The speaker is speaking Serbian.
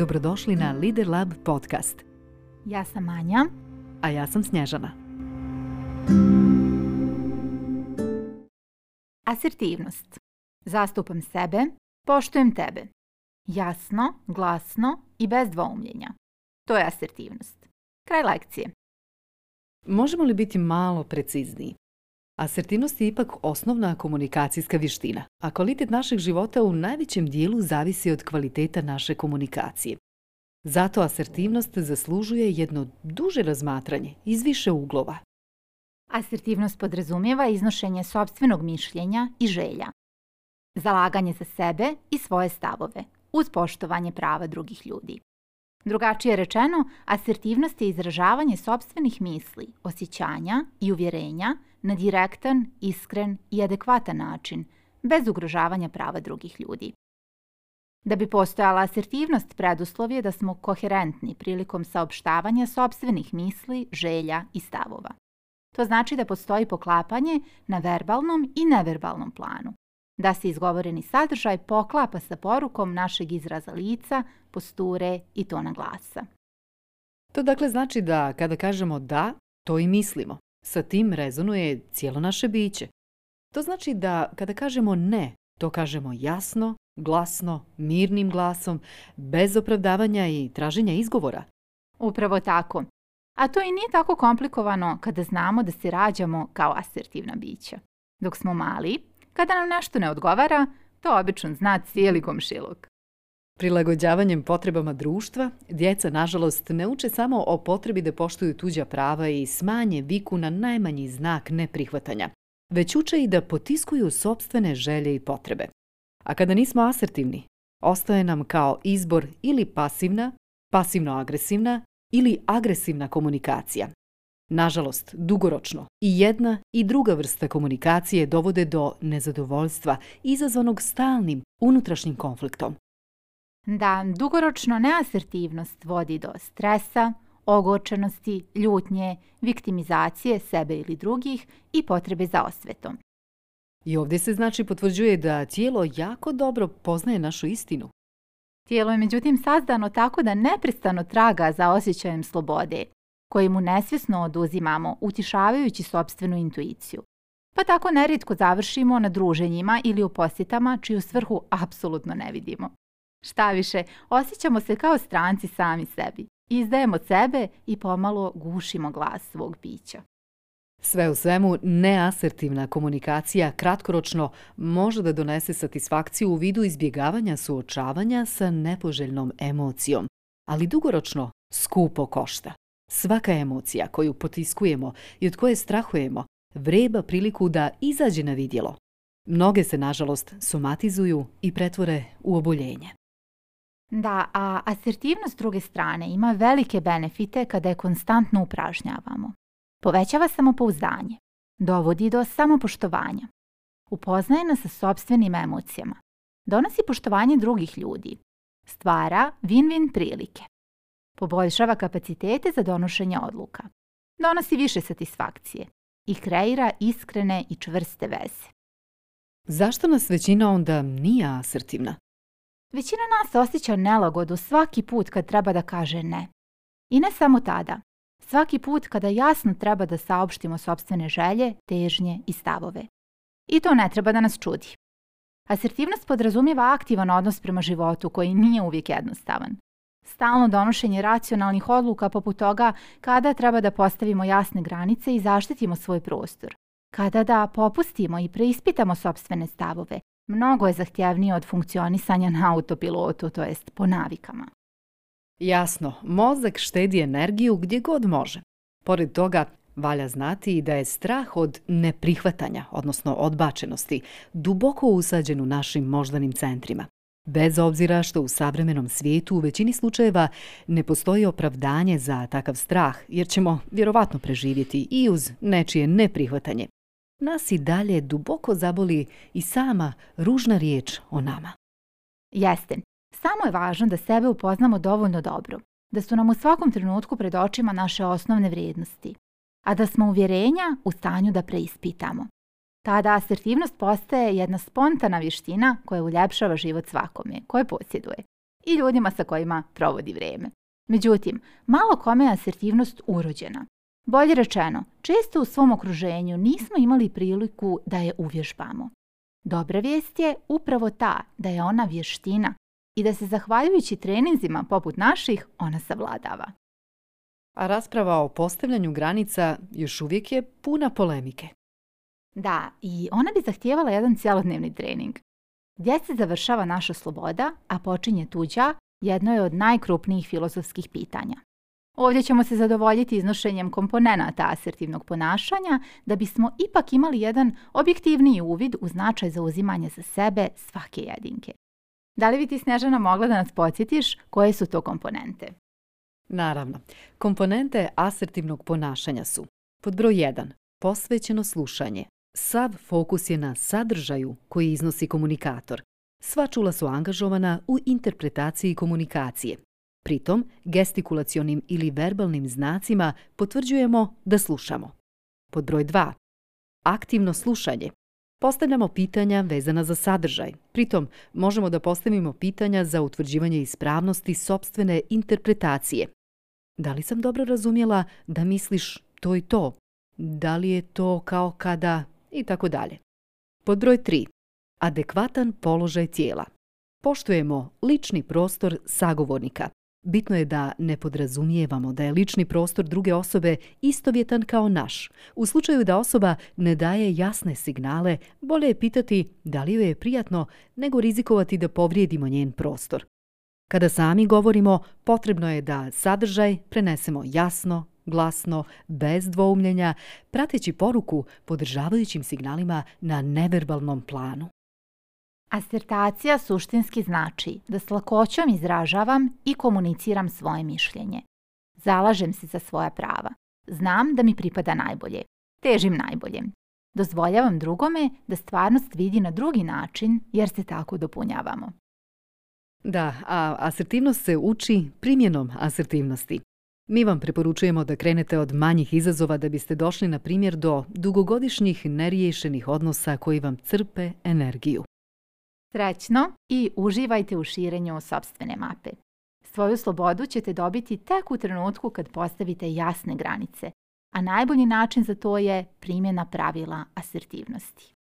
Dobrodošli na Leader Lab podcast. Ja sam Anja. A ja sam Snježana. Asertivnost. Zastupam sebe, poštujem tebe. Jasno, glasno i bez dvoumljenja. To je asertivnost. Kraj lekcije. Možemo li biti malo precizniji? Asertivnost je ipak osnovna komunikacijska veština, a kvalitet našeg života u najvećem dijelu zavisi od kvaliteta naše komunikacije. Zato asertivnost zaslužuje jedno duže razmatranje iz više uglova. Asertivnost podrazumijeva iznošenje sobstvenog mišljenja i želja, zalaganje za sebe i svoje stavove, uz poštovanje prava drugih ljudi. Drugačije rečeno, asertivnost je izražavanje sobstvenih misli, osjećanja i uvjerenja na direktan, iskren i adekvatan način, bez ugrožavanja prava drugih ljudi. Da bi postojala asertivnost, preduslov je da smo koherentni prilikom saopštavanja sobstvenih misli, želja i stavova. To znači da postoji poklapanje na verbalnom i neverbalnom planu. Da se izgovoreni sadržaj poklapa sa porukom našeg izraza lica, posture i tona glasa. To dakle znači da kada kažemo da, to i mislimo. Sa tim rezonuje cijelo naše biće. To znači da kada kažemo ne, to kažemo jasno, glasno, mirnim glasom, bez opravdavanja i traženja izgovora. Upravo tako. A to i nije tako komplikovano kada znamo da se rađamo kao asertivna bića. Dok smo mali, kada nam nešto ne odgovara, to obično zna cijeli komšiluk. Prilagođavanjem potrebama društva, djeca, nažalost, ne uče samo o potrebi da poštuju tuđa prava i smanje viku na najmanji znak neprihvatanja, već uče i da potiskuju sobstvene želje i potrebe. A kada nismo asertivni, ostaje nam kao izbor ili pasivna, pasivno-agresivna ili agresivna komunikacija. Nažalost, dugoročno, i jedna i druga vrsta komunikacije dovode do nezadovoljstva izazvanog stalnim unutrašnjim konfliktom, da dugoročno neasertivnost vodi do stresa, ogorčenosti, ljutnje, viktimizacije sebe ili drugih i potrebe za osvetom. I ovdje se znači potvrđuje da tijelo jako dobro poznaje našu istinu. Tijelo je međutim sazdano tako da neprestano traga za osjećajem slobode, koji mu nesvjesno oduzimamo, utišavajući sobstvenu intuiciju. Pa tako neritko završimo na druženjima ili u posjetama čiju svrhu apsolutno ne vidimo. Šta više, osjećamo se kao stranci sami sebi. Izdajemo sebe i pomalo gušimo glas svog bića. Sve u svemu, neasertivna komunikacija kratkoročno može da donese satisfakciju u vidu izbjegavanja suočavanja sa nepoželjnom emocijom, ali dugoročno skupo košta. Svaka emocija koju potiskujemo i od koje strahujemo vreba priliku da izađe na vidjelo. Mnoge se, nažalost, somatizuju i pretvore u oboljenje. Da, a asertivnost s druge strane ima velike benefite kada je konstantno upražnjavamo. Povećava samopouzdanje, dovodi do samopoštovanja, upoznaje nas sa sobstvenim emocijama, donosi poštovanje drugih ljudi, stvara win-win prilike, poboljšava kapacitete za donošenje odluka, donosi više satisfakcije i kreira iskrene i čvrste veze. Zašto nas većina onda nije asertivna? Većina nas osjeća nelagodu svaki put kad treba da kaže ne. I ne samo tada. Svaki put kada jasno treba da saopštimo sobstvene želje, težnje i stavove. I to ne treba da nas čudi. Asertivnost podrazumijeva aktivan odnos prema životu koji nije uvijek jednostavan. Stalno donošenje racionalnih odluka poput toga kada treba da postavimo jasne granice i zaštitimo svoj prostor. Kada da popustimo i preispitamo sobstvene stavove, mnogo je zahtjevnije od funkcionisanja na autopilotu, to jest po navikama. Jasno, mozak štedi energiju gdje god može. Pored toga, valja znati i da je strah od neprihvatanja, odnosno odbačenosti, duboko usađen u našim moždanim centrima. Bez obzira što u savremenom svijetu u većini slučajeva ne postoji opravdanje za takav strah, jer ćemo vjerovatno preživjeti i uz nečije neprihvatanje nas i dalje duboko zaboli i sama ružna riječ o nama. Jeste, samo je važno da sebe upoznamo dovoljno dobro, da su nam u svakom trenutku pred očima naše osnovne vrijednosti, a da smo uvjerenja u stanju da preispitamo. Tada asertivnost postaje jedna spontana vještina koja uljepšava život svakome koje posjeduje i ljudima sa kojima provodi vrijeme. Međutim, malo kome je asertivnost urođena, Bolje rečeno, često u svom okruženju nismo imali priliku da je uvježbamo. Dobra vijest je upravo ta da je ona vještina i da se zahvaljujući treninzima poput naših ona savladava. A rasprava o postavljanju granica još uvijek je puna polemike. Da, i ona bi zahtijevala jedan cjelodnevni trening. Gdje se završava naša sloboda, a počinje tuđa, jedno je od najkrupnijih filozofskih pitanja. Ovdje ćemo se zadovoljiti iznošenjem komponenata asertivnog ponašanja da bismo ipak imali jedan objektivniji uvid u značaj zauzimanja za sebe svake jedinke. Da li bi ti Snežana mogla da nas podsjetiš koje su to komponente? Naravno. Komponente asertivnog ponašanja su pod broj 1. Posvećeno slušanje. Sav fokus je na sadržaju koji iznosi komunikator. Sva čula su angažovana u interpretaciji komunikacije, Pritom, gestikulacionim ili verbalnim znacima potvrđujemo da slušamo. Pod broj 2. Aktivno slušanje. Postavljamo pitanja vezana za sadržaj. Pritom, možemo da postavimo pitanja za utvrđivanje ispravnosti sobstvene interpretacije. Da li sam dobro razumjela da misliš to i to? Da li je to kao kada i tako dalje. Pod broj 3. Adekvatan položaj tijela. Poštujemo lični prostor sagovornika. Bitno je da ne podrazumijevamo da je lični prostor druge osobe istovjetan kao naš. U slučaju da osoba ne daje jasne signale, bolje je pitati da li joj je prijatno nego rizikovati da povrijedimo njen prostor. Kada sami govorimo, potrebno je da sadržaj prenesemo jasno, glasno, bez dvoumljenja, prateći poruku podržavajućim signalima na neverbalnom planu. Asertacija suštinski znači da s lakoćom izražavam i komuniciram svoje mišljenje. Zalažem se za svoja prava. Znam da mi pripada najbolje. Težim najbolje. Dozvoljavam drugome da stvarnost vidi na drugi način jer se tako dopunjavamo. Da, a asertivnost se uči primjenom asertivnosti. Mi vam preporučujemo da krenete od manjih izazova da biste došli, na primjer, do dugogodišnjih neriješenih odnosa koji vam crpe energiju. Srećno i uživajte u širenju sobstvene mape. Svoju slobodu ćete dobiti tek u trenutku kad postavite jasne granice, a najbolji način za to je primjena pravila asertivnosti.